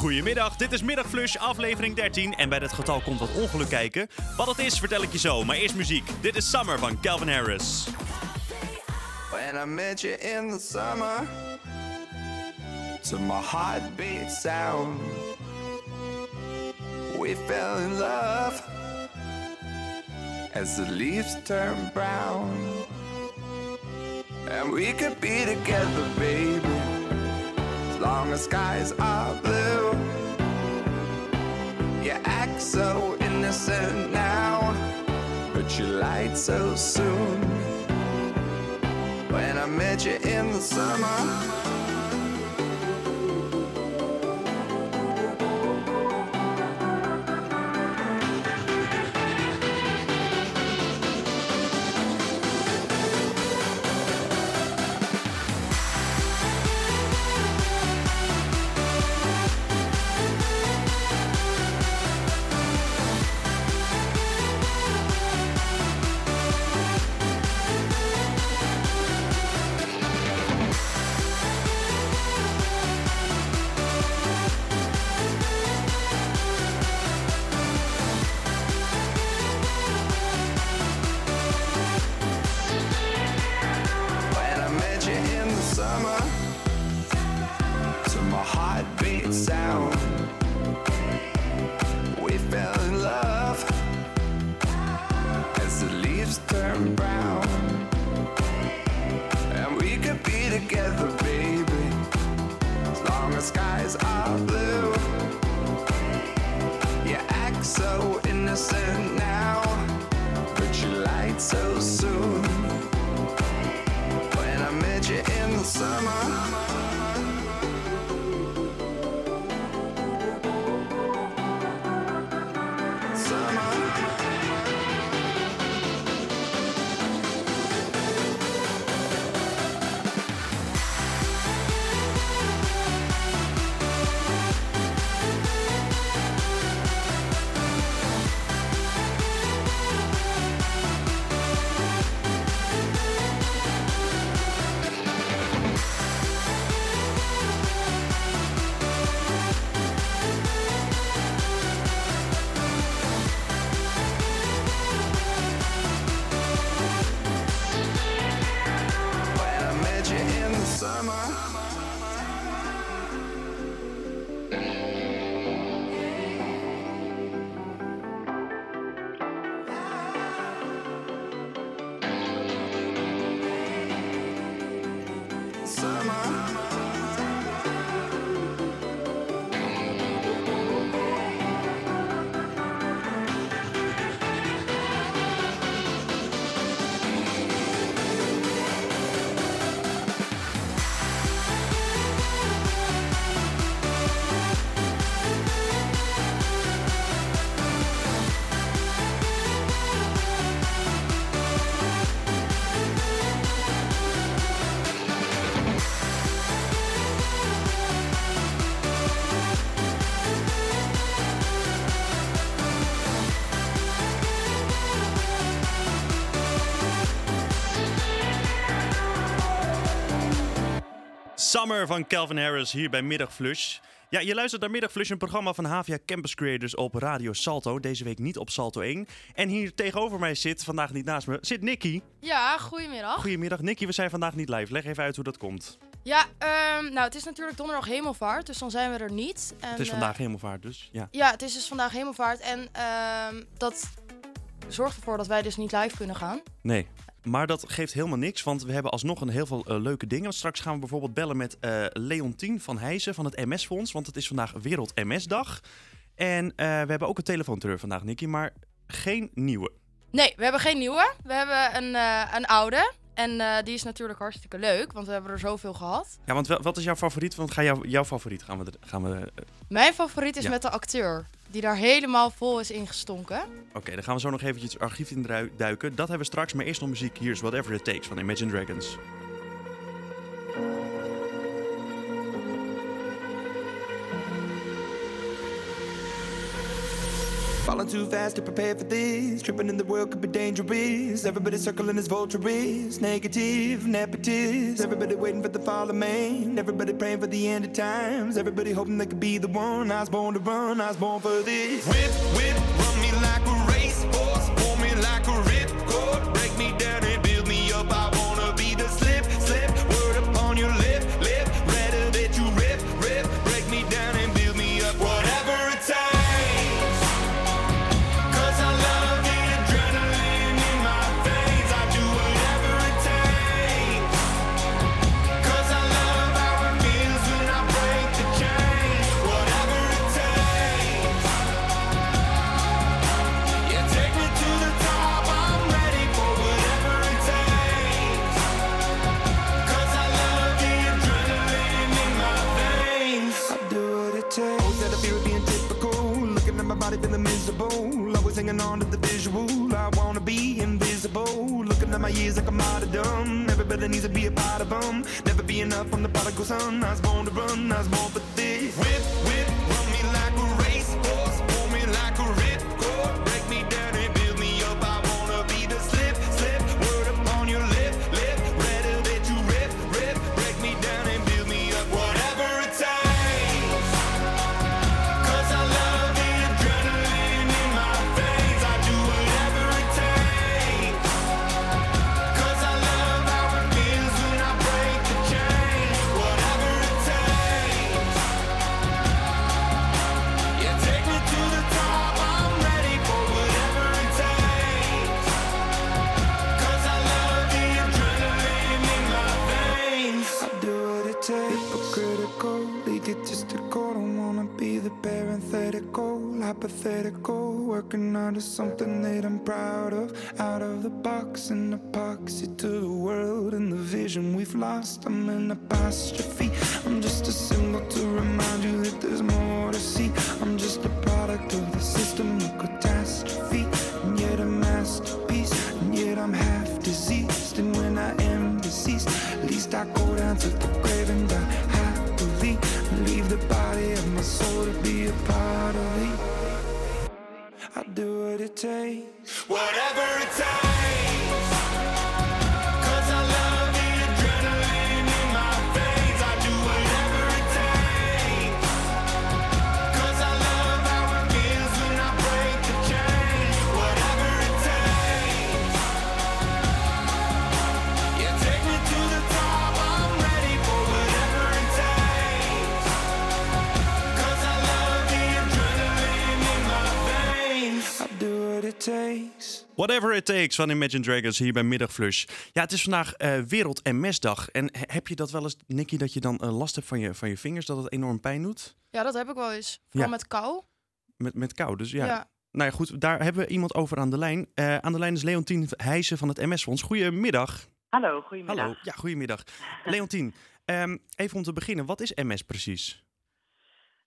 Goedemiddag, dit is Middagflush, aflevering 13. En bij dit getal komt wat ongeluk kijken. Wat het is, vertel ik je zo. Maar eerst muziek. Dit is Summer van Calvin Harris. When I met you in the summer, to my heartbeat sound, we fell in love as the leaves turn brown. And we could be together, baby, long as skies are blue. You act so innocent now, but you lied so soon. When I met you in the summer. Innocent now, but you lied so soon. When I met you in the summer. Summer van Calvin Harris hier bij Middagflush. Ja, je luistert naar Middagflush, een programma van Havia Campus Creators op Radio Salto. Deze week niet op Salto 1. En hier tegenover mij zit, vandaag niet naast me, zit Nicky. Ja, goedemiddag. Goedemiddag Nicky, we zijn vandaag niet live. Leg even uit hoe dat komt. Ja, ehm, nou het is natuurlijk donderdag hemelvaart, dus dan zijn we er niet. En, Het is eh, vandaag hemelvaart dus, ja. ja, het is dus vandaag hemelvaart en ehm, dat zorgt ervoor dat wij dus niet live kunnen gaan. Nee. Maar dat geeft helemaal niks, want we hebben alsnog een heel veel eh, leuke dingen. Straks gaan we bijvoorbeeld bellen met eh Leontien van Heijzen van het MS-fonds, want het is vandaag Wereld MS-dag. En eh, we hebben ook een telefoonterreur vandaag, Nicky, maar geen nieuwe. Nee, we hebben geen nieuwe. We hebben een, een oude. En die is natuurlijk hartstikke leuk, want we hebben er zoveel gehad. Ja, want wat is jouw favoriet? Want ga jou, jouw favoriet gaan we... Gaan we Mijn favoriet is Ja. met de acteur, die daar helemaal vol is ingestonken. Oké, dan gaan we zo nog eventjes het archief in drui- duiken. Dat hebben we straks, maar eerst nog muziek. Hier is Whatever It Takes van Imagine Dragons. Falling too fast to prepare for this. Tripping in the world could be dangerous. Everybody circling as vultures. Negative, nepotist. Everybody waiting for the fall of man. Everybody praying for the end of times. Everybody hoping they could be the one. I was born to run. I was born for this. Whip, whip, run me like a racehorse. Pull me like a. to be a part of me. I do what it takes. Whatever it takes. It takes. Whatever It Takes van Imagine Dragons hier bij Middagflush. Ja, het is vandaag eh, Wereld MS-dag. En he- heb je dat wel eens, Nicky, dat je dan eh, last hebt van je, van je vingers, dat het enorm pijn doet? Ja, dat heb ik wel eens. Vooral Ja. met kou. Met, met kou, dus ja. Ja. Nou ja, goed, daar hebben we iemand over aan de lijn. Eh, aan de lijn is Leontien Heijzen van het MS-fonds. Goedemiddag. Hallo, goedemiddag. Hallo. Ja, goedemiddag. Leontien, ehm, even om te beginnen, wat is MS precies?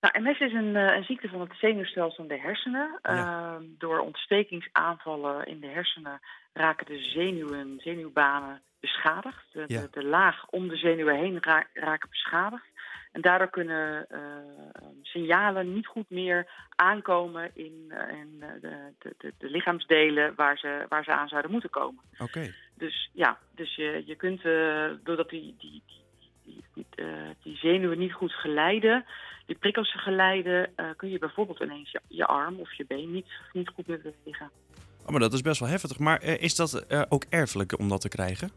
Nou, MS is een, eh, een ziekte van het zenuwstelsel en de hersenen. Ja. Ehm, door ontstekingsaanvallen in de hersenen raken de zenuwen, zenuwbanen beschadigd. De, Ja. de, de laag om de zenuwen heen ra- raken beschadigd. En daardoor kunnen eh, signalen niet goed meer aankomen in, eh, in de, de, de, de lichaamsdelen waar ze, waar ze aan zouden moeten komen. Oké. Dus ja, dus je, je kunt, doordat die, die, die, die, die, die zenuwen niet goed geleiden, die prikkels geleiden, eh, kun je bijvoorbeeld ineens je, je arm of je been niet, niet goed meer bewegen. Oh, maar dat is best wel heftig. Maar eh, is dat eh, ook erfelijk om dat te krijgen?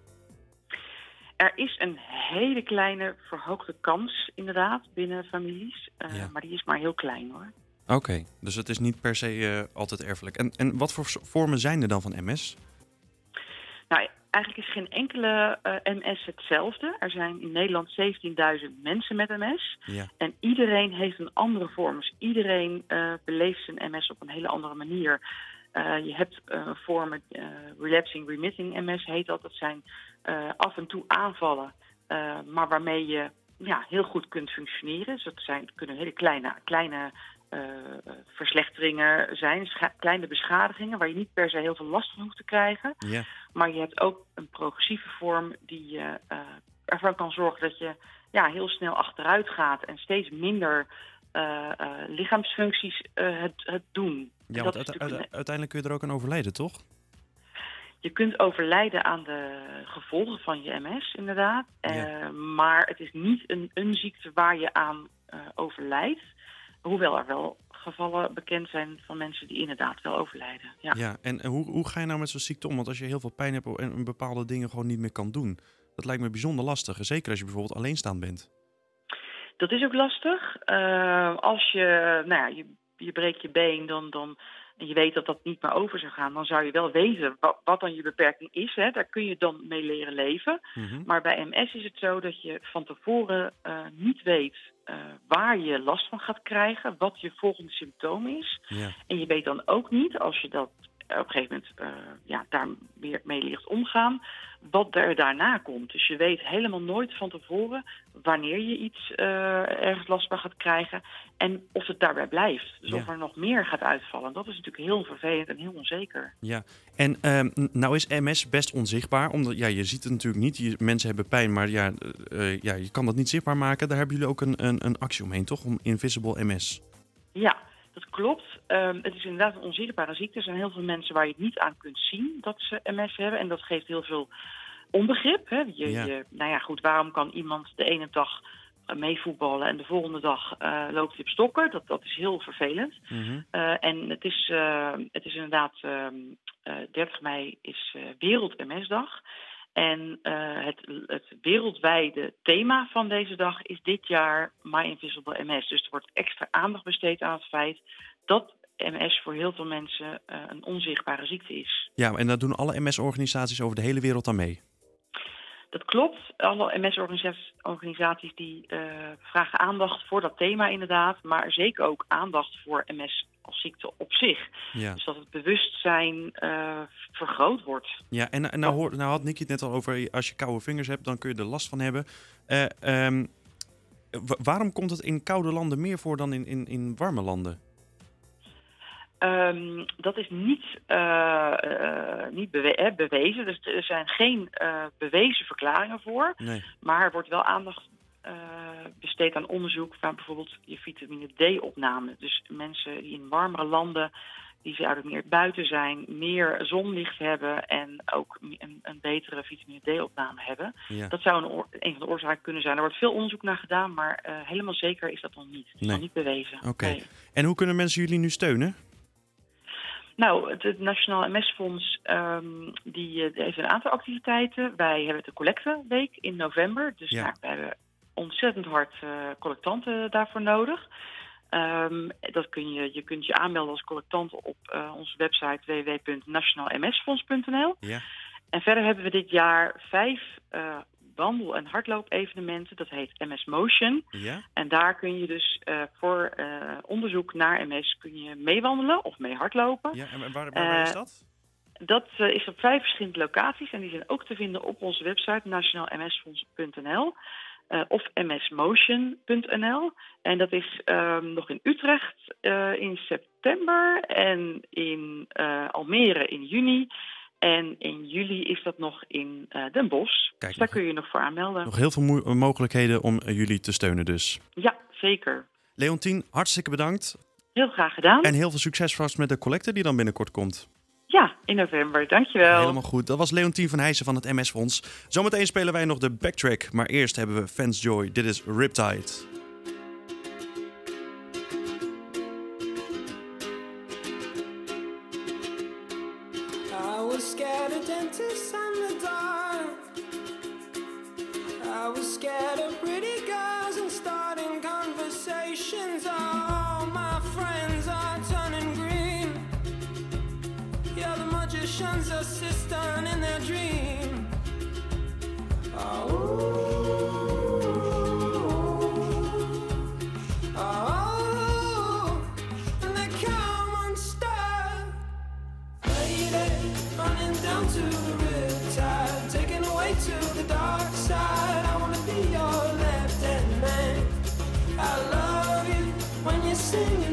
Er is een hele kleine verhoogde kans, inderdaad, binnen families. Ja. Maar die is maar heel klein hoor. Oké, dus het is niet per se altijd erfelijk. En, en wat voor vormen zijn er dan van MS? Eigenlijk is geen enkele eh, MS hetzelfde. Er zijn in Nederland 17.000 mensen met MS. Ja. En iedereen heeft een andere vorm. Dus iedereen eh, beleeft zijn MS op een hele andere manier. Eh, je hebt vormen, relapsing remitting MS heet dat. Dat zijn af en toe aanvallen, maar waarmee je ja, heel goed kunt functioneren. Dus dat zijn, kunnen hele kleine, kleine verslechteringen zijn, kleine beschadigingen, waar je niet per se heel veel last van hoeft te krijgen. Ja. Maar je hebt ook een progressieve vorm die eh, ervan kan zorgen dat je ja, heel snel achteruit gaat en steeds minder eh, eh, lichaamsfuncties eh, het, het doen. En Ja, want uite- natuurlijk uiteindelijk kun je er ook aan overlijden, toch? Je kunt overlijden aan de gevolgen van je MS, inderdaad. Ja. Eh, maar het is niet een, een ziekte waar je aan eh, overlijdt. Hoewel er wel gevallen bekend zijn van mensen die inderdaad wel overlijden. Ja. Ja, en hoe, hoe ga je nou met zo'n ziekte om? Want als je heel veel pijn hebt en bepaalde dingen gewoon niet meer kan doen, dat lijkt me bijzonder lastig. Zeker als je bijvoorbeeld alleenstaand bent. Dat is ook lastig. Eh, als je, nou ja, je, je breekt je been dan, dan, en je weet dat dat niet meer over zou gaan, dan zou je wel weten wat, wat dan je beperking is. Hè. Daar kun je dan mee leren leven. Mhm. Maar bij MS is het zo dat je van tevoren eh, niet weet eh, waar je last van gaat krijgen, wat je volgende symptoom is. Ja. En je weet dan ook niet, als je dat op een gegeven moment eh, ja, daar weer mee leert omgaan, wat er daarna komt. Dus je weet helemaal nooit van tevoren wanneer je iets eh, ergens last van gaat krijgen en of het daarbij blijft. Dus Ja. of er nog meer gaat uitvallen. Dat is natuurlijk heel vervelend en heel onzeker. Ja, en ehm, nou is MS best onzichtbaar, omdat ja, je ziet het natuurlijk niet. Je, mensen hebben pijn, maar ja, eh, eh, ja, je kan dat niet zichtbaar maken. Daar hebben jullie ook een, een, een actie omheen, toch? Om Invisible MS. Ja, dat klopt. Ehm, het is inderdaad een onzichtbare ziekte. Er zijn heel veel mensen waar je het niet aan kunt zien dat ze MS hebben. En dat geeft heel veel onbegrip. Hè? Je, Ja. je, nou ja, goed, waarom kan iemand de ene dag eh, meevoetballen en de volgende dag eh, loopt hij op stokken? Dat, dat is heel vervelend. Mhm. Eh, en het is, het is inderdaad, ehm, eh 30 mei is eh, Wereld MS-dag. En eh, het, het wereldwijde thema van deze dag is dit jaar My Invisible MS. Dus er wordt extra aandacht besteed aan het feit dat MS voor heel veel mensen eh, een onzichtbare ziekte is. Ja, en daar doen alle MS-organisaties over de hele wereld aan mee. Dat klopt. Alle MS-organisaties die eh, vragen aandacht voor dat thema inderdaad. Maar zeker ook aandacht voor MS als ziekte op zich. Ja, Dus dat het bewustzijn eh, vergroot wordt. ja en, en nou, hoor, nou had Nicky het net al over, als je koude vingers hebt, dan kun je er last van hebben. Wa- waarom komt het in koude landen meer voor dan in, in, in warme landen? Ehm, dat is niet, eh, niet bewe- eh, bewezen. Dus er zijn geen bewezen verklaringen voor. Nee. Maar er wordt wel aandacht besteed aan onderzoek van bijvoorbeeld je vitamine D-opname. Dus mensen die in warmere landen, die zouden meer buiten zijn, meer zonlicht hebben en ook een, een betere vitamine D-opname hebben. Ja. Dat zou een, een van de oorzaken kunnen zijn. Er wordt veel onderzoek naar gedaan, maar eh, helemaal zeker is dat nog niet. Het is Nee. nog niet bewezen. Oké. Nee. En hoe kunnen mensen jullie nu steunen? Nou, het, het Nationaal MS-fonds ehm, die, eh, heeft een aantal activiteiten. Wij hebben de collecteweek in november. Dus Ja. we hebben ontzettend hard eh, collectanten daarvoor nodig. Ehm, dat kun je, je kunt je aanmelden als collectant op eh, onze website www.nationaalmsfonds.nl. Ja. En verder hebben we dit jaar vijf eh, wandel- en hardloop-evenementen. Dat heet MS Motion. Ja? En daar kun je dus voor onderzoek naar MS kun je meewandelen of mee hardlopen. Ja, en waar, waar, is dat? Dat is op vijf verschillende locaties en die zijn ook te vinden op onze website nationaalmsfonds.nl eh, of msmotion.nl. En dat is ehm, nog in Utrecht eh, in september en in eh, Almere in juni. En in juli is dat nog in Den Bosch. Kijk, dus daar kun je nog voor aanmelden. Nog heel veel mo- mogelijkheden om jullie te steunen dus. Ja, zeker. Leontien, hartstikke bedankt. Heel graag gedaan. En heel veel succes vast met de collecte die dan binnenkort komt. Ja, in november. Dankjewel. Helemaal goed. Dat was Leontien van Heijsen van het MS-fonds. Zometeen spelen wij nog de backtrack. Maar eerst hebben we Fans Joy. Dit is Riptide.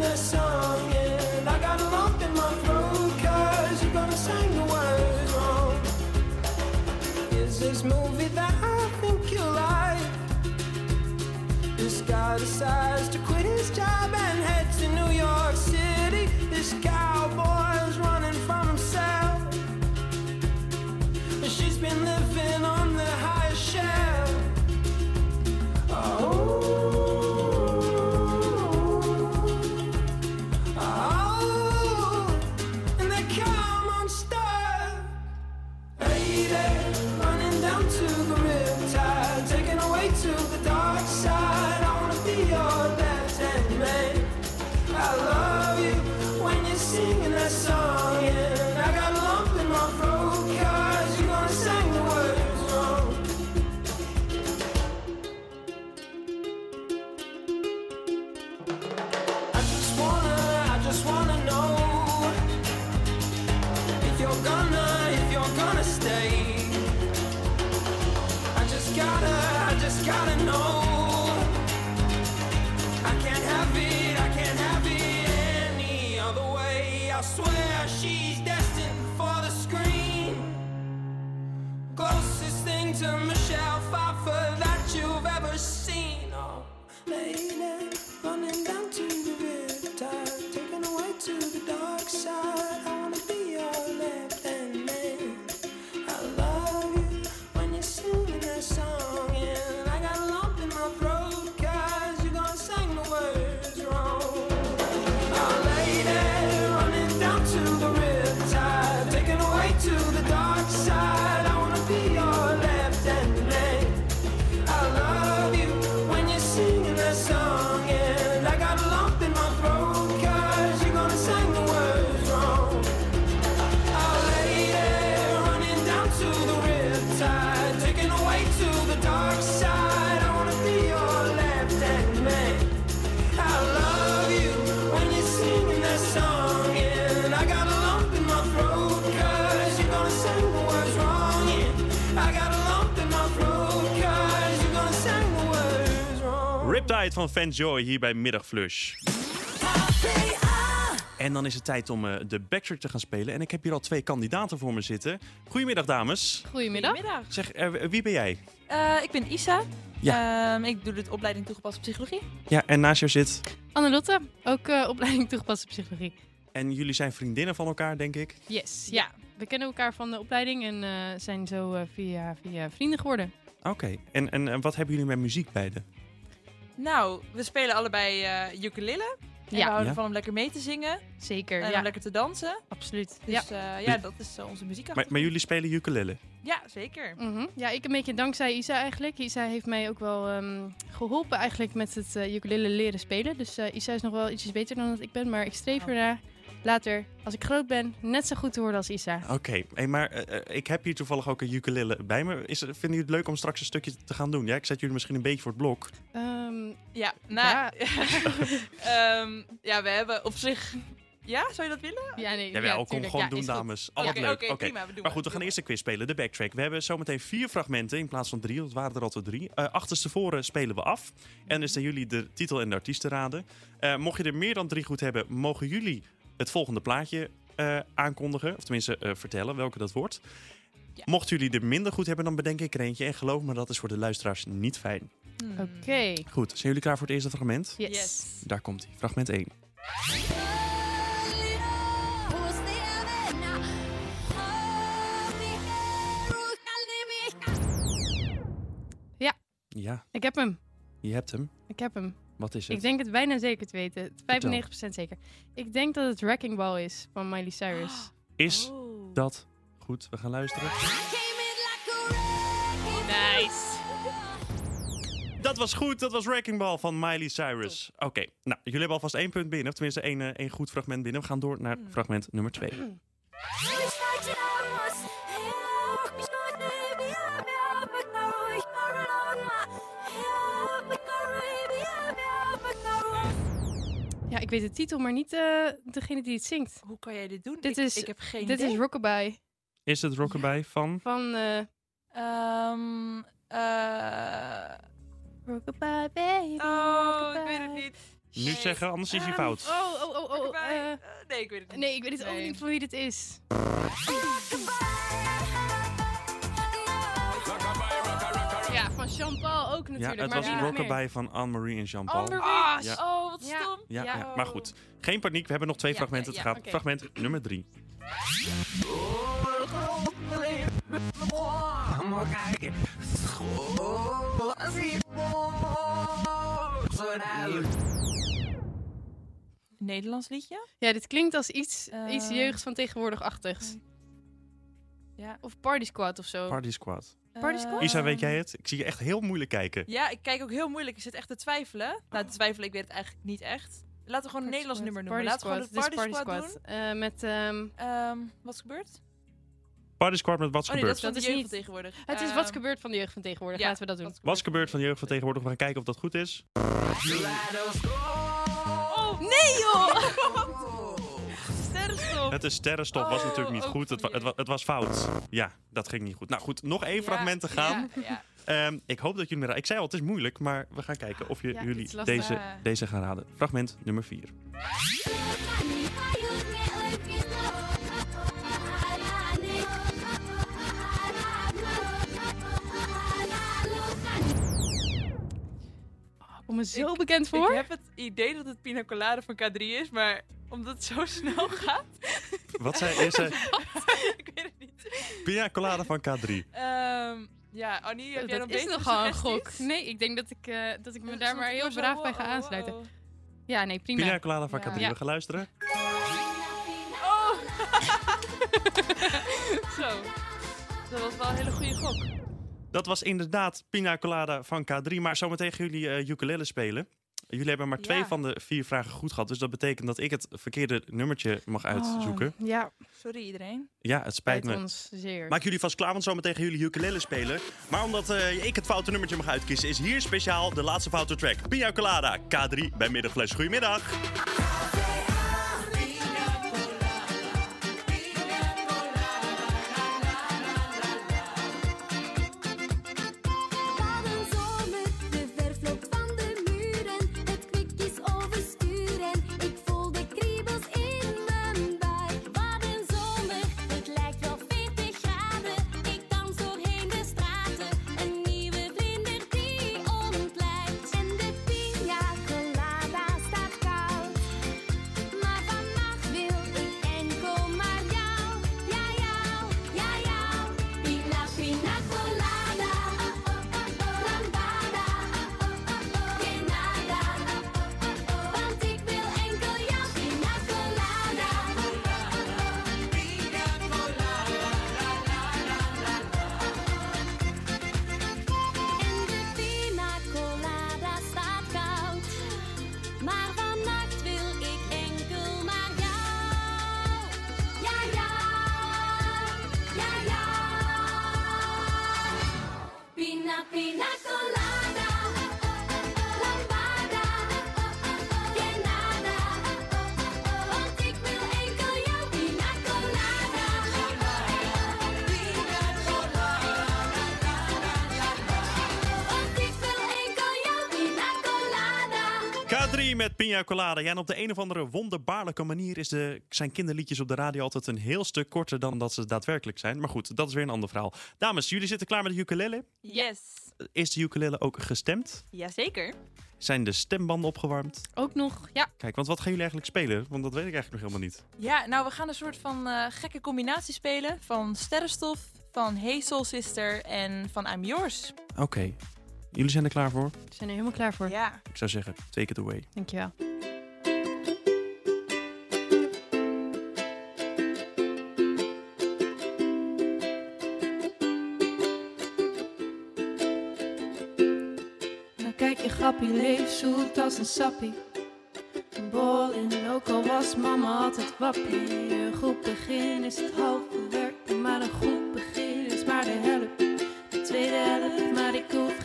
I got a lump in my throat, cause you're gonna sing the words wrong. Is this movie that I think you like? This guy decides to van Fans Joy hier bij Middagflush. En dan is het tijd om eh, de backtrack te gaan spelen. En ik heb hier al twee kandidaten voor me zitten. Goedemiddag, dames. Goedemiddag. Goedemiddag. Zeg, eh, wie ben jij? Eh, ik ben Isa. Ehm, ik doe de opleiding toegepaste psychologie. Ja, en naast jou zit. Annelotte, ook eh, opleiding toegepaste psychologie. En jullie zijn vriendinnen van elkaar, denk ik. Yes, ja. We kennen elkaar van de opleiding en eh, zijn zo via, via vrienden geworden. Oké. En, en wat hebben jullie met muziek beiden? Nou, we spelen allebei eh ukulele. En Ja. we houden Ja. van om lekker mee te zingen Zeker, en ja. om lekker te dansen. Absoluut. Dus ja. ja, ja dat is eh, onze muziek. Maar, maar jullie spelen ukulele. Ja, zeker. Mhm. ja, ik een beetje dankzij Isa eigenlijk. Isa heeft mij ook wel ehm, geholpen eigenlijk met het eh ukulele leren spelen. Dus eh, Isa is nog wel ietsjes beter dan dat ik ben, maar ik streef Oh. Later, als ik groot ben, net zo goed te worden als Isa. Oké, hey, maar eh, eh, ik heb hier toevallig ook een ukulele bij me. Is, vinden jullie het leuk om straks een stukje te gaan doen? Ja, ik zet jullie misschien een beetje voor het blok. Ehm, Ja, nou, Ehm, ja, we hebben op zich... Ja, zou je dat willen? ja, nee, Jawel, ja, kom tuurlijk. gewoon Ja, doen, dames. Oké, Altijd leuk. oké, Oké. prima, we doen Maar goed, we gaan eerst de quiz spelen, de backtrack. We hebben zometeen vier fragmenten in plaats van drie. Dat waren er altijd drie. Uh, achterstevoren spelen we af. En dan is aan jullie de titel en de artiesten raden. Eh, mocht je er meer dan drie goed hebben, mogen jullie het volgende plaatje eh, aankondigen. Of tenminste eh, vertellen welke dat wordt. Ja. Mochten jullie er minder goed hebben, dan bedenk ik er eentje. En geloof me, dat is voor de luisteraars niet fijn. Hmm. Oké. Goed, zijn jullie klaar voor het eerste fragment? Yes. Yes. Daar komt hij. Fragment 1. Ja, Ik heb hem. je hebt hem. Ik heb hem. Wat is het? Ik denk het bijna zeker te weten. 95% zeker. Ik denk dat het Wrecking Ball is van Miley Cyrus. Is Oh. dat goed? We gaan luisteren. Nice. Dat was goed, dat was Wrecking Ball van Miley Cyrus. Oké, nou, jullie hebben alvast één punt binnen. Of tenminste één, eh, één goed fragment binnen. We gaan door naar fragment nummer twee. Ja, ik weet de titel, maar niet eh, degene die het zingt. Hoe kan jij dit doen? Dit ik, is- ik heb geen Dit idee. is Rockabye Is het Rockabye van... van... eh Ehm, eh, Rockabye, baby. oh, ik weet het niet. Nu Shit. zeggen, anders is hij Ehm, fout. Oh, oh, oh, oh. Nee, ik weet het niet. nee, ik weet het ook niet van wie dit is. Jean-Paul ook Ja, natuurlijk. het maar was meer? Rockabye van Anne-Marie en Jean-Paul. Ah. Ja. Oh, wat Ja. stom. Ja, Ja. ja, maar goed. Geen paniek, we hebben nog twee Ja, fragmenten ja, te ja, gaan. oké. Fragment nummer drie. Nederlands liedje? Ja, dit klinkt als iets, iets Eh. jeugd van tegenwoordig-achtigs. Ja. Of Party Squad of zo. Party Squad. Party Squad? Eh, Isa, weet jij het? Ik zie je echt heel moeilijk kijken. Ja, ik kijk ook heel moeilijk. Ik zit echt te twijfelen. Nou, te twijfelen, ik weet het eigenlijk niet echt. Laten we gewoon een Nederlands nummer noemen. Party Laten we Squad. gewoon is Party, Squad, doen. Eh, met, ehm, Ehm, wat is gebeurd? Party Squad met Wat's Oh nee, dat gebeurd. is Dat de is jeugd niet- van tegenwoordig. het is Ehm, wat gebeurt van de jeugd van tegenwoordig. ja, Laten we dat doen. Wat Wat's gebeurd van de jeugd van tegenwoordig. We gaan kijken of dat goed is. Oh, nee joh! Het is sterrenstof, was Oh, natuurlijk niet ook goed. Het, wa- het, wa- het was fout. Ja, dat ging niet goed. Nou goed, nog één fragment te gaan. Ehm, ik hoop dat jullie Ik zei al, het is moeilijk, maar we gaan kijken of je, jullie deze, deze gaan raden. Fragment nummer 4. Kom me zo Ik- bekend voor. Ik heb het idee dat het pina colada van K3 is, maar omdat het zo snel gaat, Wat zei eerst? eh, ik weet het niet. Pina colada van K3. Ehm, ja, Annie, heb jij nog dat is nogal een gok. Nee, ik denk dat ik, eh, dat ik me daar maar heel braaf bij ga wow, aansluiten. wow. Ja, nee, prima. Pina colada van Ja. K3. Ja. We gaan luisteren. Oh! Zo. Dat was wel een hele goede gok. Dat was inderdaad Pina colada van K3. Maar zometeen gaan jullie eh ukulele spelen. Jullie hebben maar twee Ja. van de vier vragen goed gehad. Dus dat betekent dat ik het verkeerde nummertje mag uitzoeken. Oh, ja, Sorry iedereen. Ja, het spijt spijt me. ons zeer. Maak jullie vast klaar, want zometeen gaan jullie ukulele spelen. Maar omdat eh, ik het foute nummertje mag uitkiezen, is hier speciaal de laatste foute track. Pina Colada, K3 bij Middagfles. Goedemiddag. Colada. K3 met Pina Colada. Ja, en op de een of andere wonderbaarlijke manier is de, zijn kinderliedjes op de radio altijd een heel stuk korter dan dat ze daadwerkelijk zijn. Maar goed, dat is weer een ander verhaal. Dames, jullie zitten klaar met de ukulele? Yes. Is de ukulele ook gestemd? Jazeker. Zijn de stembanden opgewarmd? Ook nog, ja, Kijk, want wat gaan jullie eigenlijk spelen? Want dat weet ik eigenlijk nog helemaal niet. Ja, nou, we gaan een soort van eh, gekke combinatie spelen van Sterrenstof, van Hey Soul Sister en van I'm Yours. Oké, jullie zijn er klaar voor? we zijn er helemaal klaar voor. Ja. Ik zou zeggen, take it away. Dankjewel. Nou kijk je grappie, leef zoet als een sappie. Een bol in, ook al was mama altijd wappie. Een goed begin is het halve werk, maar een goed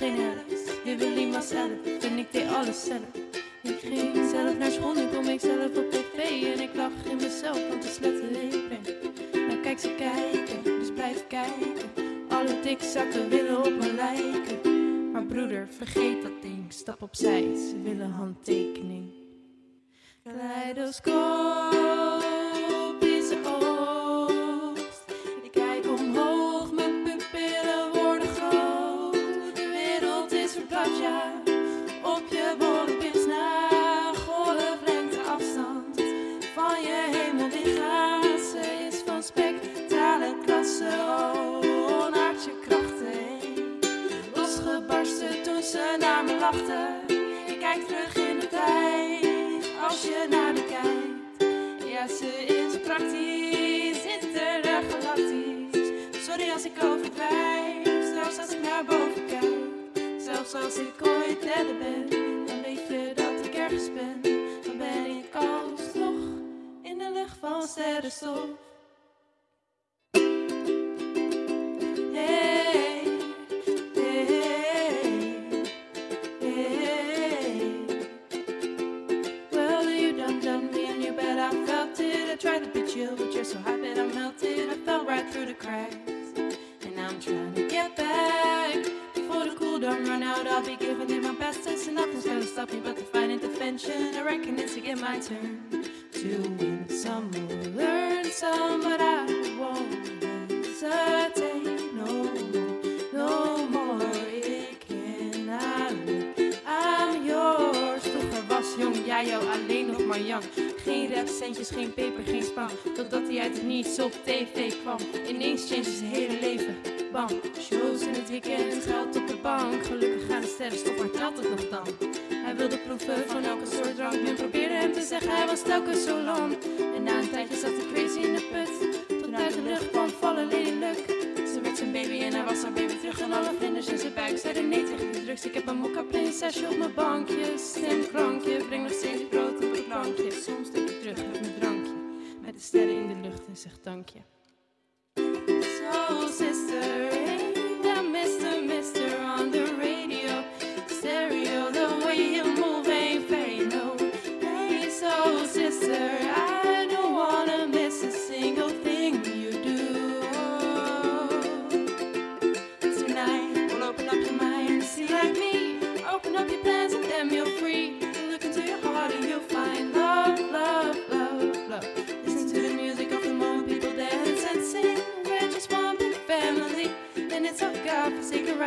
geen helft. Je wil niet maar zelf, en ik deed alles zelf. Ik ging zelf naar school, nu kom ik zelf op tv. En ik lach in mezelf, want de slechte ik ben. Nou kijk ze kijken, dus blijf kijken. Alle dikzakken willen op me lijken. Maar broeder, vergeet dat ding, stap opzij, ze willen handtekening. Kaleidoscopische naar me lachten. Ik kijk terug in de tijd, als je naar me kijkt. Ja, ze is praktisch, intergalactisch. Sorry als ik overdrijf, zelfs als ik naar boven kijk. Zelfs als ik ooit derde ben, dan weet je dat ik ergens ben. Dan ben ik alsnog in de lucht van sterrenstof. Hey, stop me but divine intervention. I reckon it's again my turn to win some or learn some, but I won't hesitate no more, no more. Ik alleen, I'm yours. Vroeger was jong, jij jou alleen nog maar jong. Geen rapcentjes, geen peper, geen spam. Totdat hij uit het niets op tv kwam. Ineens change zijn hele leven. Bam, shows in het weekend, geld op de bank. Gelukkig maar telt het nog dan? Hij wilde proeven van elke soort drank. Men probeerde hem te zeggen, hij was telkens zo lang. En na een tijdje zat hij crazy in de put. Tot uit de lucht kwam vallen Luck. Ze werd zijn baby en hij was haar baby terug. En alle vlinders in zijn buik zeiden nee tegen de drugs. Ik heb een mokka prinsesje op mijn bankje. Stemklankje, breng nog steeds brood op het plankje. Soms denk ik terug, heb mijn drankje. Met de sterren in de lucht en zeg dankje. So sister,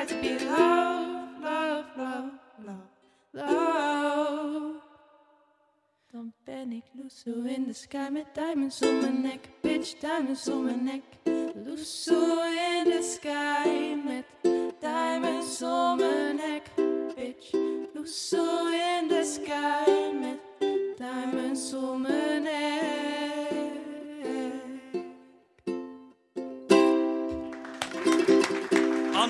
love, love, love, love. Dan ben ik Lusso in the sky met diamonds om mijn nek, bitch, diamonds om mijn nek. Lusso in the sky met diamonds om mijn nek, bitch. Lusso in the sky met diamonds om mijn nek.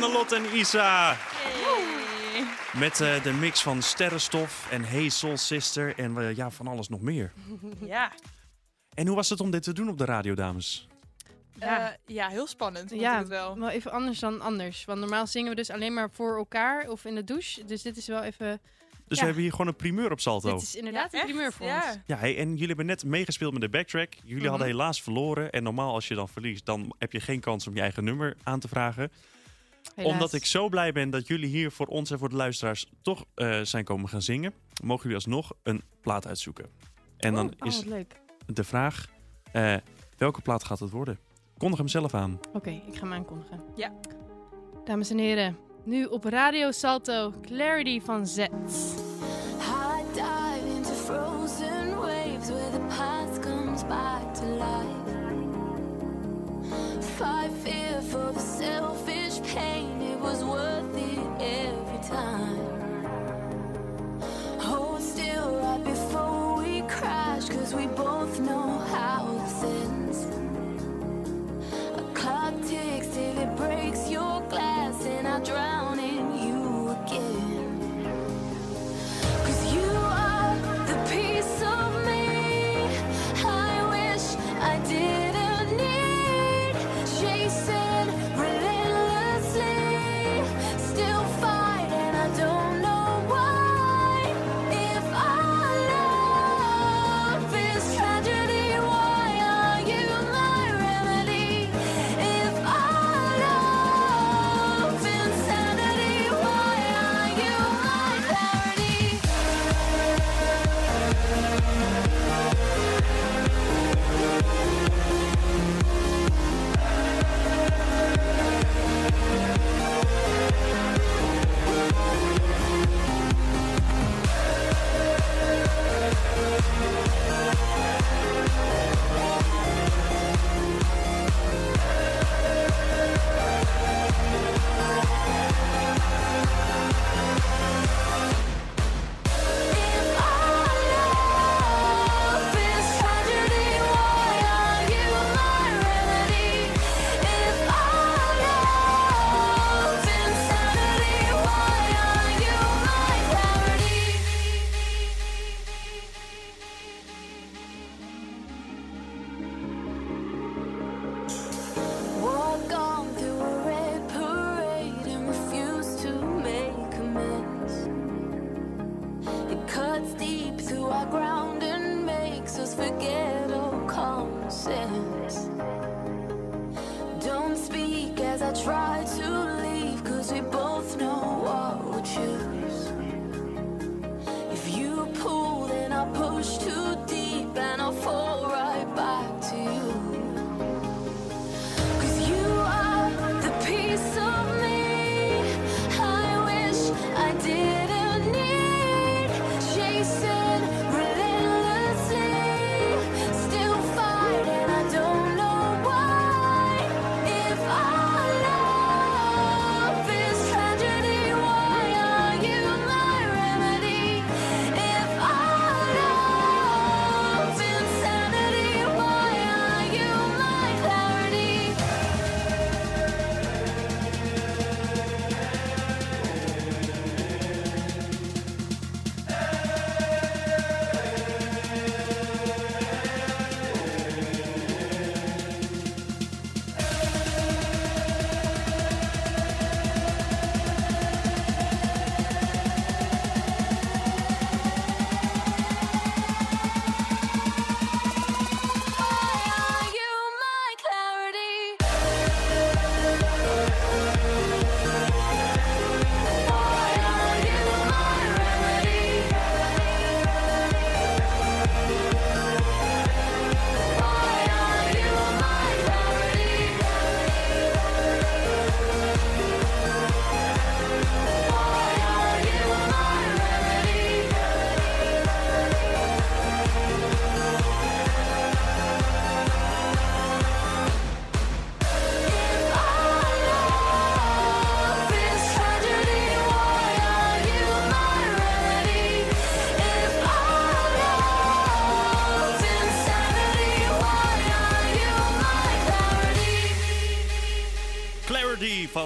Annelot en Isa. Yay. Met eh, de mix van Sterrenstof en Hey Soul Sister en eh, ja, van alles nog meer. Ja. En hoe was het om dit te doen op de radio, dames? Ja. ja, heel spannend. vond ik Ja, het wel. wel even anders dan anders. Want normaal zingen we dus alleen maar voor elkaar of in de douche. Dus dit is wel even... Dus Ja. we hebben hier gewoon een primeur op Salto. Dit is inderdaad Ja, een primeur voor ja. ons. Ja, hey, en jullie hebben net meegespeeld met de backtrack. Jullie Mhm. hadden helaas verloren. En normaal als je dan verliest, dan heb je geen kans om je eigen nummer aan te vragen. Helaas. Omdat ik zo blij ben dat jullie hier voor ons en voor de luisteraars toch eh, zijn komen gaan zingen, mogen jullie alsnog een plaat uitzoeken. En dan Oh, is wat leuk. de vraag, eh, welke plaat gaat het worden? Kondig hem zelf aan. Oké, ik ga hem aankondigen. Ja. Dames en heren, nu op Radio Salto, Clarity van Z.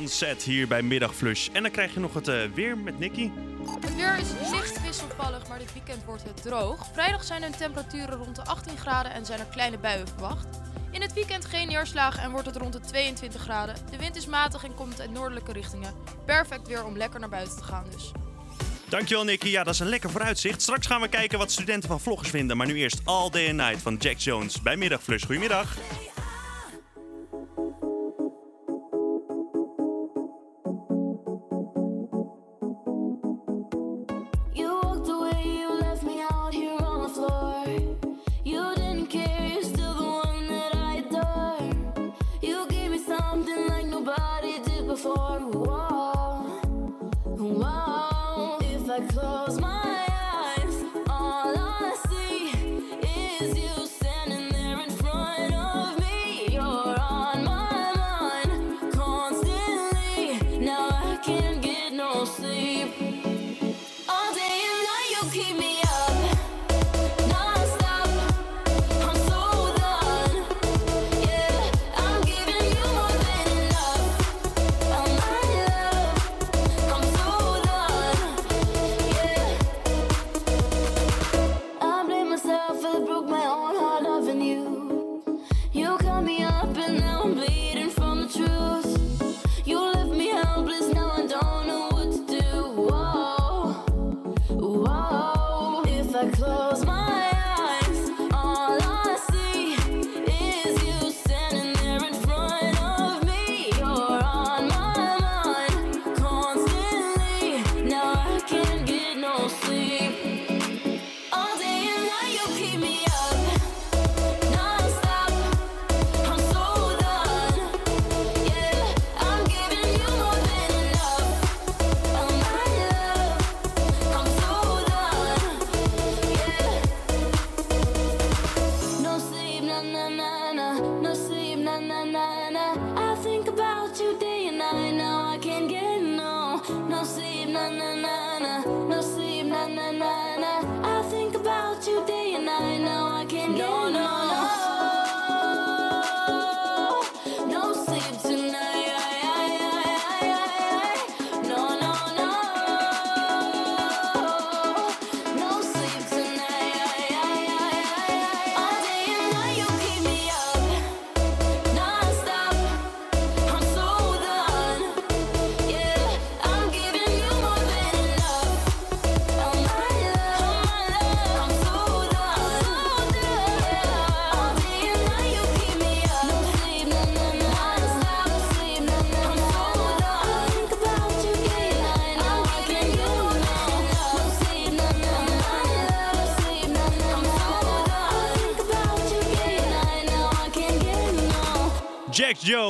Set hier bij Middagflush. En dan krijg je nog het eh, weer met Nicky. Het weer is licht wisselvallig, maar dit weekend wordt het droog. Vrijdag zijn er temperaturen rond de 18 graden en zijn er kleine buien verwacht. In het weekend geen neerslagen en wordt het rond de 22 graden. De wind is matig en komt uit noordelijke richtingen. Perfect weer om lekker naar buiten te gaan dus. Dankjewel Nicky. Ja, dat is een lekker vooruitzicht. Straks gaan we kijken wat studenten van vloggers vinden. Maar nu eerst All Day and Night van Jack Jones bij Middagflush. Goedemiddag.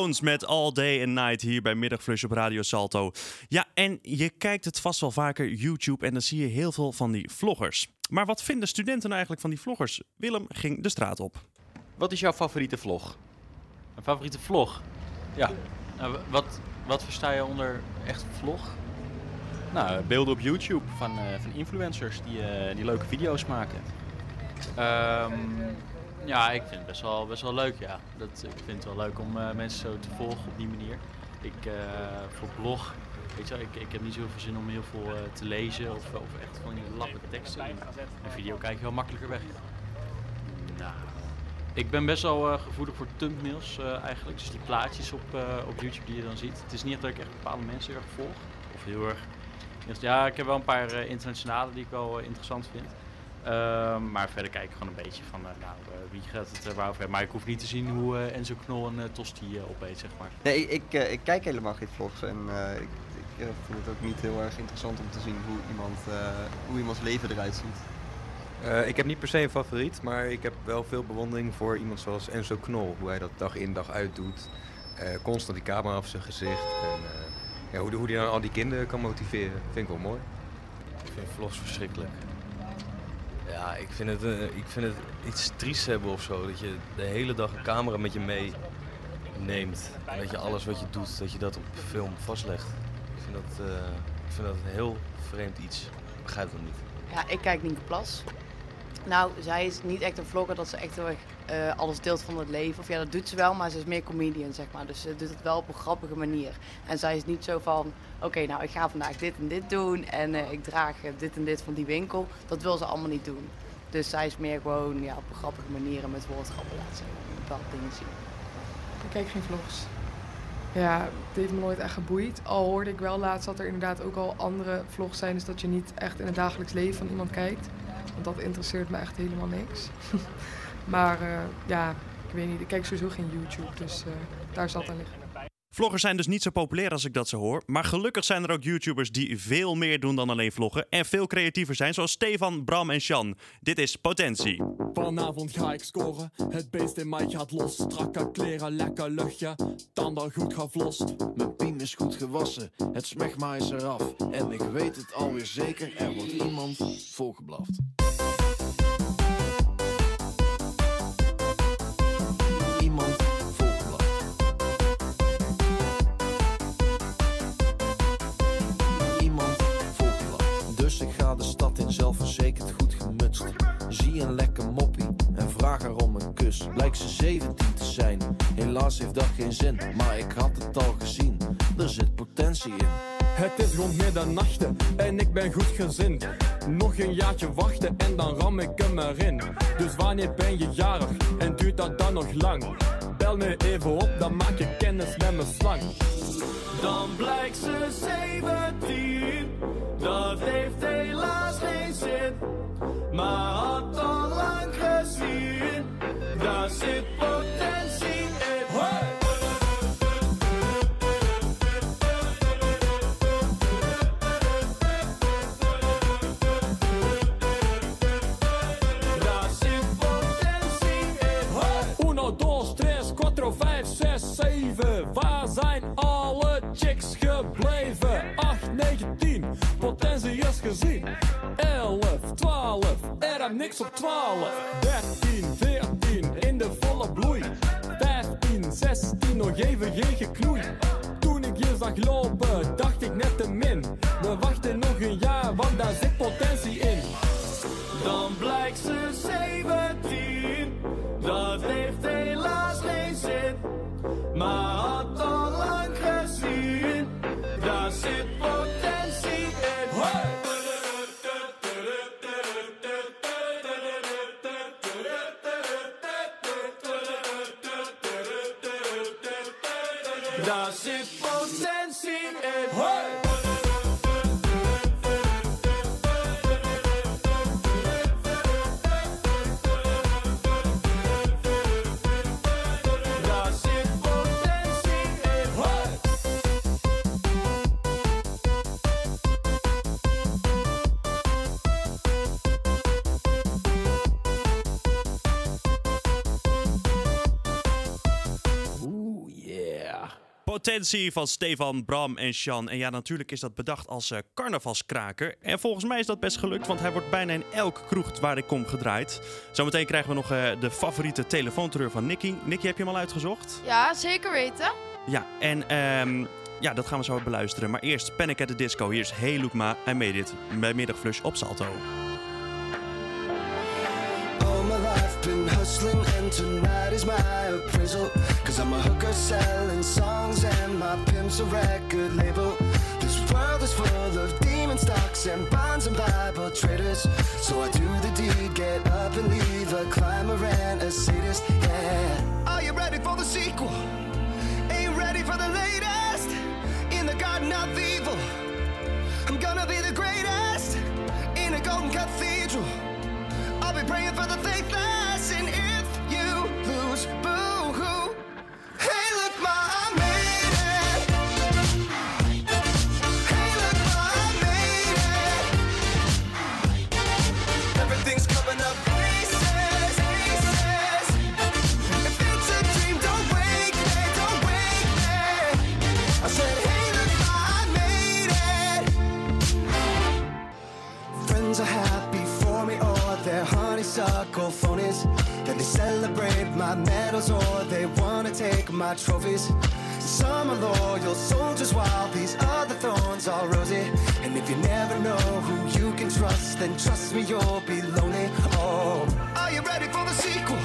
Jones met All Day and Night hier bij Middagflush op Radio Salto. Ja, en je kijkt het vast wel vaker YouTube en dan zie je heel veel van die vloggers. Maar wat vinden studenten nou eigenlijk van die vloggers? Willem ging de straat op. Wat is jouw favoriete vlog? Mijn favoriete vlog? Ja. Nou, wat, wat versta je onder echt vlog? Nou, beelden op YouTube van, eh, van influencers die, eh, die leuke video's maken. Ehm, ja, ik vind het best wel, best wel leuk, ja. Dat, ik vind het wel leuk om eh, mensen zo te volgen op die manier. Ik, eh, voor blog, weet je wel, ik, ik heb niet zoveel zin om heel veel eh, te lezen of, of echt van die lappe teksten. Een video kijk je wel makkelijker weg. Nou, ik ben best wel gevoelig voor thumbnails eigenlijk. Dus die plaatjes op, op YouTube die je dan ziet. Het is niet dat ik echt bepaalde mensen heel erg volg. Of heel erg... Ja, ik heb wel een paar internationale die ik wel interessant vind. Ehm, maar verder kijk ik gewoon een beetje van, eh, nou, eh, wie gaat het er waarover hebben. Maar ik hoef niet te zien hoe eh, Enzo Knol een eh, tosti eh, opeet, zeg maar. Nee, ik, ik, eh, ik kijk helemaal geen vlogs en eh, ik, ik eh, vind het ook niet heel erg interessant om te zien hoe, iemand, eh, hoe iemands leven eruit ziet. Eh, ik heb niet per se een favoriet, maar ik heb wel veel bewondering voor iemand zoals Enzo Knol. Hoe hij dat dag in dag uit doet. Eh, constant die camera op zijn gezicht. En eh, ja, hoe, hoe hij dan al die kinderen kan motiveren, vind ik wel mooi. Ik vind vlogs verschrikkelijk. Ja, ik vind, het, eh, ik vind het iets triest hebben of zo. Dat je de hele dag een camera met je meeneemt. En dat je alles wat je doet, dat je dat op film vastlegt. Ik vind dat, eh, ik vind dat een heel vreemd iets. Ik begrijp het niet. Ja, ik kijk Nienke Plas. Nou, zij is niet echt een vlogger dat ze echt heel erg eh, alles deelt van het leven. Of ja, dat doet ze wel, maar ze is meer comedian, zeg maar. Dus ze doet het wel op een grappige manier. En zij is niet zo van, oké, nou, ik ga vandaag dit en dit doen. En eh, ik draag eh, dit en dit van die winkel. Dat wil ze allemaal niet doen. Dus zij is meer gewoon ja, op een grappige manier en met woordgrappen laten ze bepaalde dingen zien. Ik kijk geen vlogs. Ja, het heeft me nooit echt geboeid. Al hoorde ik wel laatst dat er inderdaad ook al andere vlogs zijn. Dus dat je niet echt in het dagelijks leven van iemand kijkt. Want dat interesseert me echt helemaal niks. maar eh, ja, ik weet niet. Ik kijk sowieso geen YouTube. Dus eh, daar het aan liggen. Vloggers zijn dus niet zo populair als ik dat zo hoor. Maar gelukkig zijn er ook YouTubers die veel meer doen dan alleen vloggen. En veel creatiever zijn, zoals Stefan, Bram en Sjan. Dit is Potentie. Vanavond ga ik scoren, het beest in mij gaat los. Strakke kleren, lekker luchtje, tanden goed gevlost. Mijn piem is goed gewassen, het smegma is eraf. En ik weet het alweer zeker, er wordt iemand volgeblaft. Een lekker moppie en vraag haar om een kus. Blijkt ze 17 te zijn, helaas heeft dat geen zin. Maar ik had het al gezien, er zit potentie in. Het is rond middernachten en ik ben goed gezind. Nog een jaartje wachten en dan ram ik hem erin. Dus wanneer ben je jarig en duurt dat dan nog lang? Bel me even op, dan maak je kennis met mijn slang. Dan blijkt ze 17, dat heeft helaas geen zin. Maar had al lang gezien, daar zit potentie niks op 12. 13, 14, in de volle bloei. 15, 16, nog even geen geknoei. Toen ik je zag lopen, dacht ik net te min. Van Stefan, Bram en Sjan. En ja, natuurlijk is dat bedacht als eh, carnavalskraker. En volgens mij is dat best gelukt, want hij wordt bijna in elk kroeg waar ik kom gedraaid. Zometeen krijgen we nog eh, de favoriete telefoonterreur van Nicky. Nicky, heb je hem al uitgezocht? Ja, zeker weten. Ja, en ehm, ja, dat gaan we zo beluisteren. Maar eerst Panic at the Disco. Hier is Hey Loekma, I Made It. Bij Middagflush op Salto. All my life been hustling and tonight is my appraisal. Cause I'm a hooker selling songs and my pimp's a record label. This world is full of demon stocks and bonds and Bible traders. So I do the deed, get up and leave a climber and a sadist, yeah. Are you ready for the sequel? Ain't ready for the latest. In the garden of evil I'm gonna be the greatest. In a golden cathedral I'll be praying for the faithless, you lose, my trophies. Some are loyal soldiers while these other thorns are rosy. And if you never know who you can trust, then trust me, you'll be lonely. Oh, are you ready for the sequel?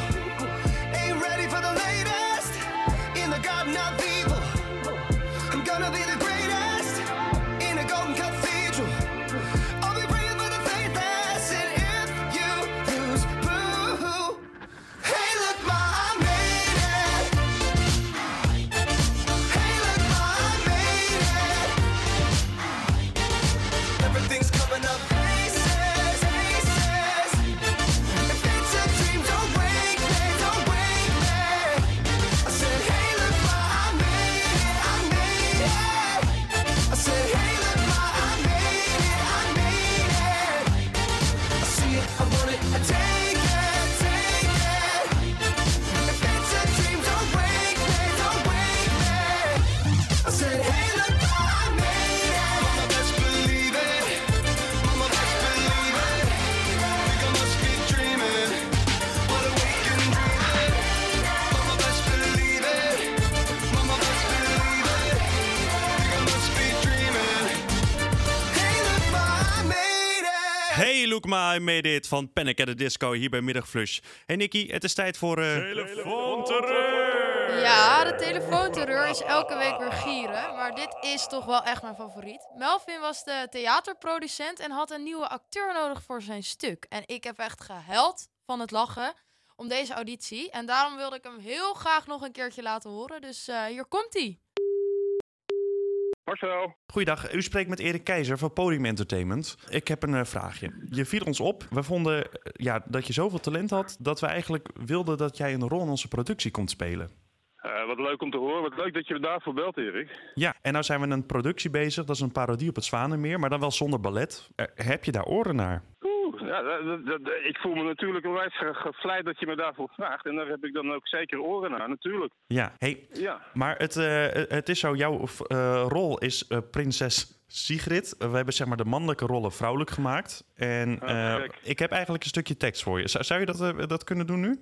Look ma, I made it van Panic at the Disco hier bij Middagflush. Hey Nicky, het is tijd voor... eh Ja, de telefoonterreur is elke week weer gieren, maar dit is toch wel echt mijn favoriet. Melvin was de theaterproducent en had een nieuwe acteur nodig voor zijn stuk. En ik heb echt gehuild van het lachen om deze auditie. En daarom wilde ik hem heel graag nog een keertje laten horen, dus eh, hier komt-ie. Marcel. Goeiedag, u spreekt met Erik Keizer van Podium Entertainment. Ik heb een eh, vraagje. Je viel ons op. We vonden eh, ja, dat je zoveel talent had dat we eigenlijk wilden dat jij een rol in onze productie komt spelen. Eh, wat leuk om te horen. Wat leuk dat je me daarvoor belt, Erik. Ja, en nou zijn we een productie bezig. Dat is een parodie op het Zwanenmeer, maar dan wel zonder ballet. Heb je daar oren naar? Ja, dat- dat- ik voel me natuurlijk een wijs ge- gevleid dat je me daarvoor vraagt. En daar heb ik dan ook zeker oren naar, natuurlijk. Ja, hey, Ja. maar het, eh, het is zo, jouw eh, rol is eh, prinses Sigrid. we hebben zeg maar de mannelijke rollen vrouwelijk gemaakt. En Ah, ik heb eigenlijk een stukje tekst voor je. Zou, zou je dat, dat kunnen doen nu?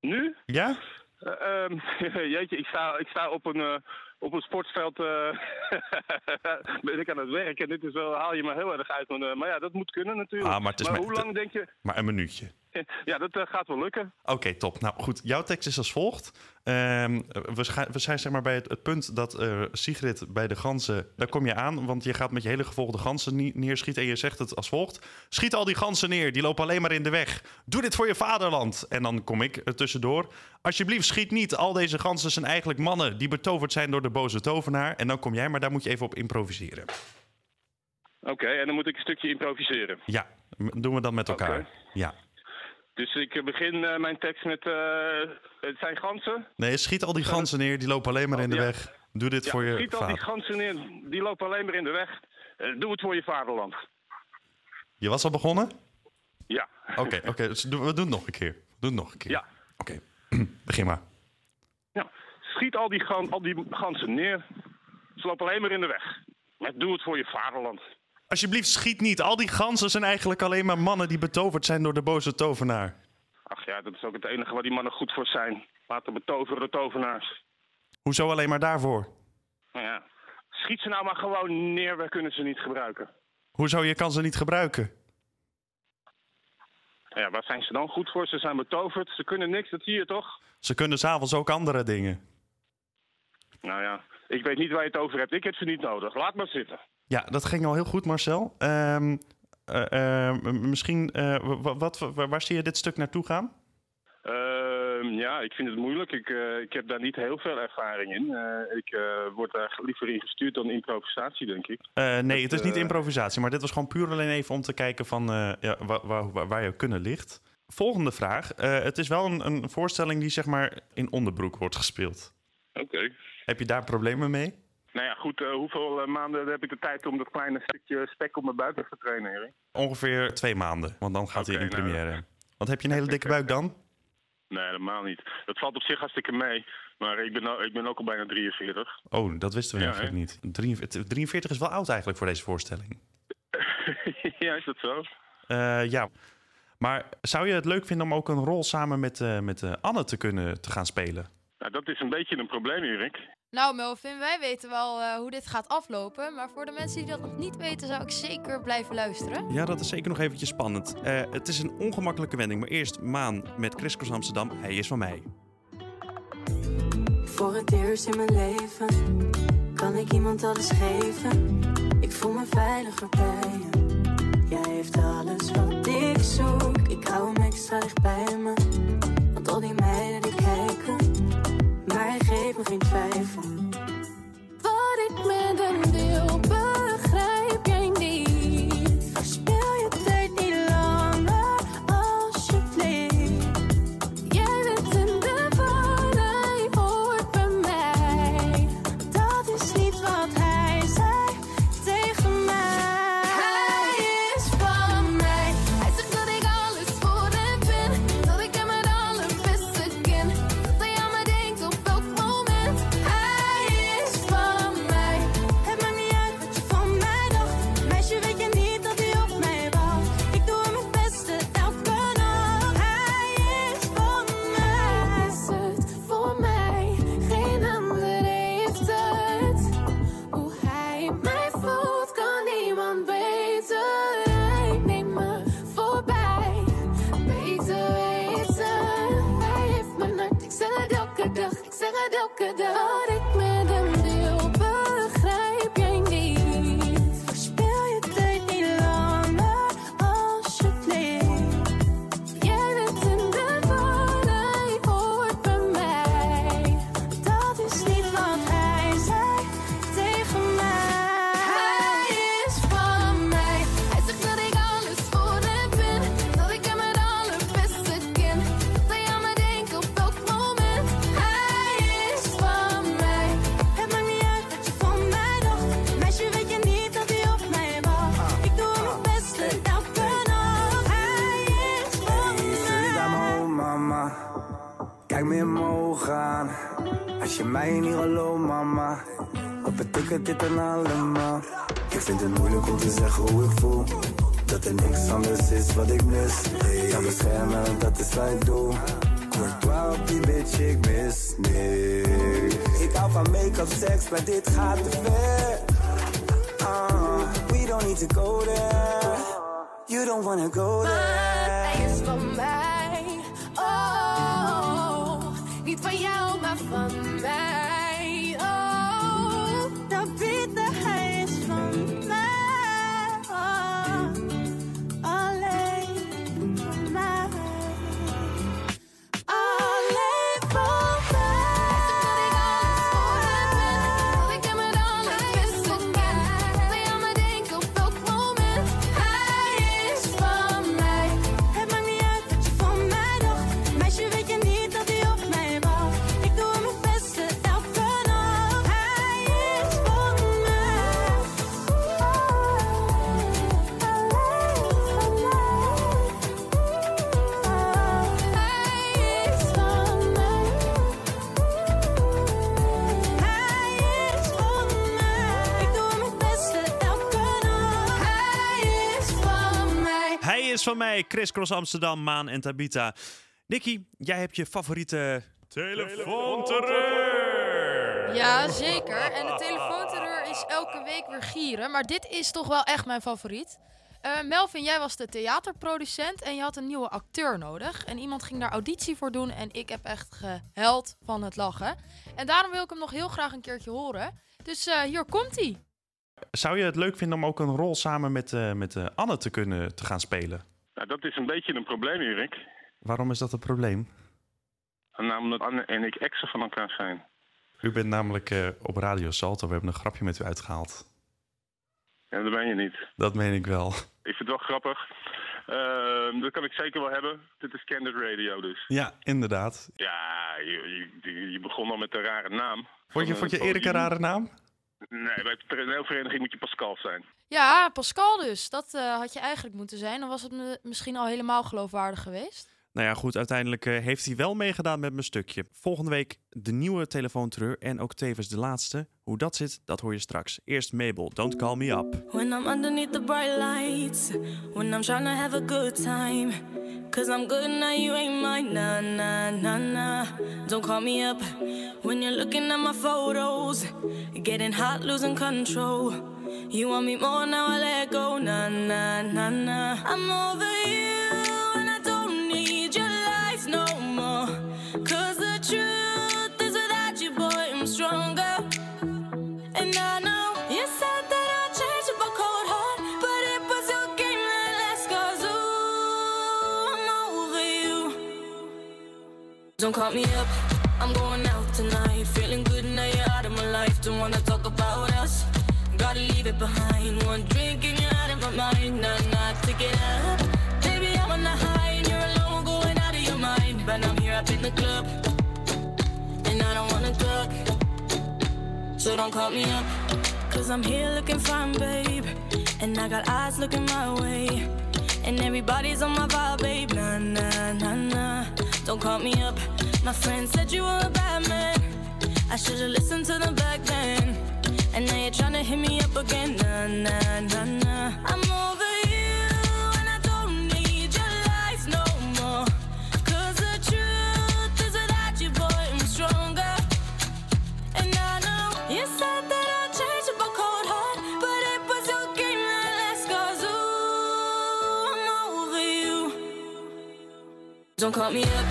Nu? Ja? Eh, ehm, jeetje, ik sta, ik sta op een, op een sportveld. eh, ben ik aan het werk. En dit is wel, haal je me heel erg uit. Maar, eh, maar ja, dat moet kunnen natuurlijk. Ah, maar maar- hoe lang denk je? Maar een minuutje. Ja, dat eh, gaat wel lukken. Oké, top. Nou goed, jouw tekst is als volgt. Ehm, we, zijn zeg maar bij het, het punt dat eh, Sigrid bij de ganzen... Daar kom je aan, want je gaat met je hele gevolgde ganzen nie- neerschieten... en je zegt het als volgt. Schiet al die ganzen neer, die lopen alleen maar in de weg. Doe dit voor je vaderland. En dan kom ik er tussendoor. Alsjeblieft, schiet niet. Al deze ganzen zijn eigenlijk mannen... die betoverd zijn door de boze tovenaar. En dan kom jij, maar daar moet je even op improviseren. Oké, en dan moet ik een stukje improviseren. Ja, doen we dat met elkaar. Ja. Dus ik eh, begin eh, mijn tekst met... eh, het zijn ganzen. Nee, schiet al die ganzen neer, die lopen alleen maar in de weg. Doe dit Ja, voor je schiet al die ganzen neer, die lopen alleen maar in de weg. Doe het voor je vaderland. Je was al begonnen? Ja. Oké, oké. dus doe- we doen het nog een keer. We doen het nog een keer. Ja. Oké, begin maar. ja. Schiet al die, gan, al die ganzen neer. Ze lopen alleen maar in de weg. Maar doe het voor je vaderland. Alsjeblieft, schiet niet. Al die ganzen zijn eigenlijk alleen maar mannen die betoverd zijn door de boze tovenaar. Ach ja, dat is ook het enige waar die mannen goed voor zijn. Laten betoveren de tovenaars. Hoezo alleen maar daarvoor? Nou ja. Schiet ze nou maar gewoon neer, wij kunnen ze niet gebruiken. Hoezo, je kan ze niet gebruiken? Nou ja, waar zijn ze dan goed voor? Ze zijn betoverd, ze kunnen niks, dat zie je toch? Ze kunnen s'avonds ook andere dingen. Nou ja, ik weet niet waar je het over hebt. Ik heb ze niet nodig. Laat maar zitten. Ja, dat ging al heel goed, Marcel. Ehm, eh, eh, m- misschien, wa- wat, wa- waar zie je dit stuk naartoe gaan? Ehm, ja, ik vind het moeilijk. Ik, eh, ik heb daar niet heel veel ervaring in. Eh, ik word daar liever in gestuurd dan improvisatie, denk ik. Nee, het is niet improvisatie, maar dit was gewoon puur alleen even om te kijken van ja, waar, waar, je kunnen ligt. Volgende vraag. Het is wel een, een voorstelling die zeg maar in onderbroek wordt gespeeld. Oké. Heb je daar problemen mee? Nou ja, goed. eh, hoeveel eh, maanden heb ik de tijd om dat kleine stukje spek op mijn buik te trainen, Erik? Ongeveer twee maanden, want dan gaat hij in nou, première. Want heb je een hele dikke buik dan? Nee, helemaal niet. Dat valt op zich hartstikke mee. Maar ik ben, nou- ik ben ook al bijna 43. Oh, dat wisten we Ja, eigenlijk niet. 43, 43 is wel oud eigenlijk voor deze voorstelling. ja, is dat zo? Eh, ja. Maar zou je het leuk vinden om ook een rol samen met, met Anne te kunnen te gaan spelen? Nou, dat is een beetje een probleem, Erik. Nou Melvin, wij weten wel eh, hoe dit gaat aflopen. Maar voor de mensen die dat nog niet weten, zou ik zeker blijven luisteren. Ja, dat is zeker nog eventjes spannend. Eh, het is een ongemakkelijke wending, maar eerst Maan met Chris Cross Amsterdam. Hij is van mij. Voor het eerst in mijn leven kan ik iemand alles geven. Ik voel me veiliger bij je. Jij heeft alles wat ik zoek. Ik hou hem extra dicht bij me. Want al die geen twijfel. Wat ik met hem wil, begrijp jij make-up, seks, maar dit gaat te ver. Ah, we don't need to go there. You don't wanna go there. Van mij, Chris Cross Amsterdam, Maan en Tabita. Nicky, jij hebt je favoriete telefoonterreur. Ja, zeker. En de telefoonterreur is elke week weer gieren. Maar dit is toch wel echt mijn favoriet. Eh, Melvin, jij was de theaterproducent en je had een nieuwe acteur nodig. En iemand ging daar auditie voor doen en ik heb echt gehuild van het lachen. En daarom wil ik hem nog heel graag een keertje horen. Dus eh, hier komt hij. Zou je het leuk vinden om ook een rol samen met, eh, met eh, Anne te kunnen te gaan spelen? Nou, dat is een beetje een probleem, Erik. Waarom is dat een probleem? Namelijk Anne en ik exen van elkaar zijn. U bent namelijk eh, op Radio Salto. We hebben een grapje met u uitgehaald. Ja, dat ben je niet. Dat meen ik wel. Ik vind het wel grappig. Ehm, dat kan ik zeker wel hebben. Dit is Candid Radio dus. Ja, inderdaad. Ja, je, je, je begon al met een rare naam. Vond je, vond je eh, Erik een rare naam? Nee, bij de toneelvereniging moet je Pascal zijn. Ja, Pascal dus. Dat eh, had je eigenlijk moeten zijn. Dan was het misschien al helemaal geloofwaardig geweest. Nou ja, goed, uiteindelijk eh, heeft hij wel meegedaan met mijn stukje. Volgende week de nieuwe telefoontreur en ook tevens de laatste. Hoe dat zit, dat hoor je straks. Eerst Mabel, Don't Call Me Up. When I'm underneath the bright lights, when I'm trying to have a good time. Cause I'm good now, you ain't mine. Nah, nah, nah, nah. Don't call me up when you're looking at my photos. Getting hot, losing control. You want me more now, I let go. Nah, nah, nah, nah. I'm over you, Don't call me up, I'm going out tonight. Feeling good now you're out of my life. Don't wanna talk about us. Gotta leave it behind. One drink and you're out of my mind. Nah, nah, take it up. Baby, I'm on the high and you're alone, going out of your mind. But I'm here up in the club, and I don't wanna talk. So don't call me up, cause I'm here looking fine, babe. And I got eyes looking my way. And everybody's on my vibe, babe. Nah, nah, nah, nah. Don't call me up. My friend said you were a bad man. I should've listened to them back then. And now you're trying to hit me up again. Nah, nah, nah, nah. I'm over you, and I don't need your lies no more. Cause the truth is without you, boy, I'm stronger. And I know you said that I'd change up a cold heart, but it was your game that last cause ooh, I'm over you. Don't call me up,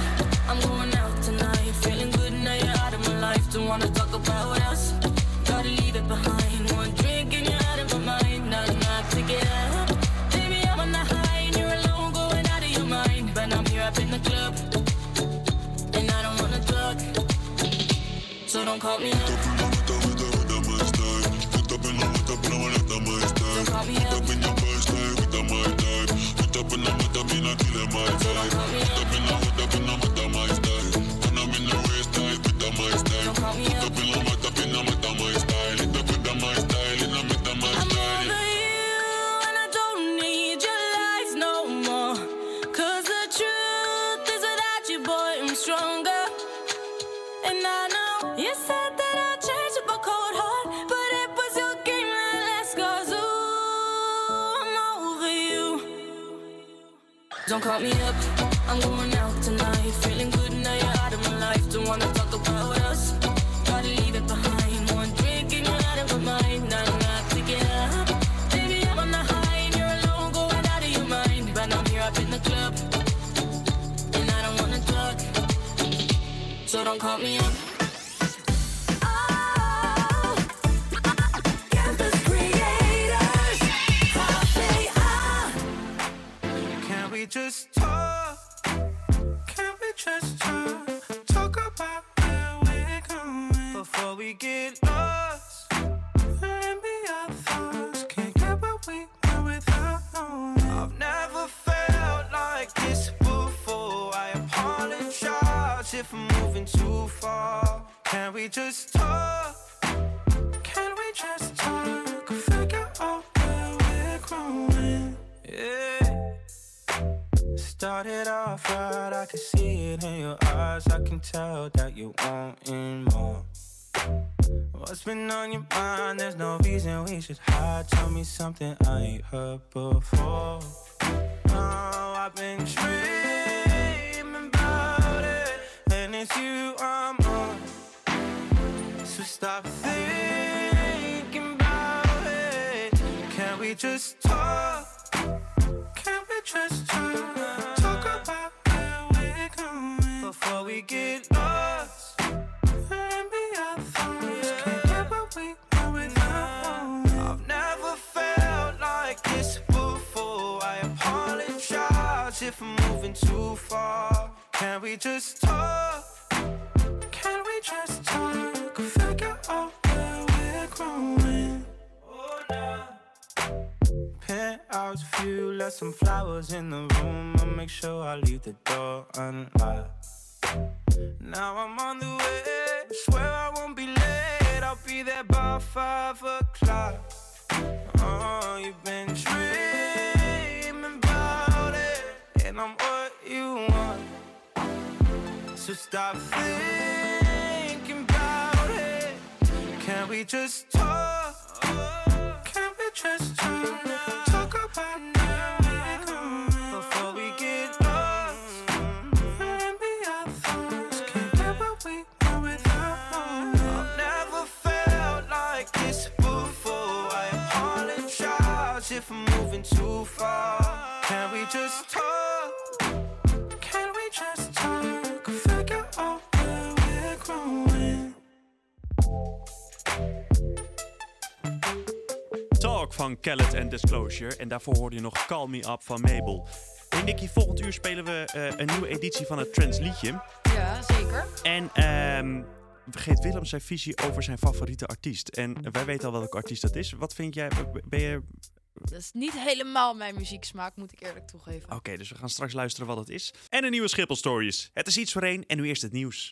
not killing my time. Up in the call me up, I'm going out tonight. Feeling good now you're out of my life. Don't wanna talk about us. Gotta leave it behind. One drink and you're out of my mind. Nah, nah, take it up. Baby, I'm on the high and you're alone, going out of your mind. But I'm here up in the club, and I don't wanna talk. So don't call me up. Just talk? Can we just talk? Figure out where we're growing. Oh, nah. Penthouse view, left some flowers in the room. I'll make sure I leave the door unlocked. Stop thinking about it. Can we just talk? Can we just talk? Talk about now before we get lost. And be our. Can't get what we want without more. I've never felt like this before. I apologize if I'm moving too far. Can we just van Khaled en Disclosure. En daarvoor hoorde je nog Call Me Up van Mabel. Hey Nicky, volgend uur spelen we eh, een nieuwe editie van het Trends liedje. Ja, zeker. En geeft Willem zijn visie over zijn favoriete artiest. En wij weten al welke artiest dat is. Wat vind jij? Ben je... Dat is niet helemaal mijn muzieksmaak, moet ik eerlijk toegeven. Oké, dus we gaan straks luisteren wat het is. En een nieuwe Schiphol Stories. Het is iets voor één en nu eerst het nieuws.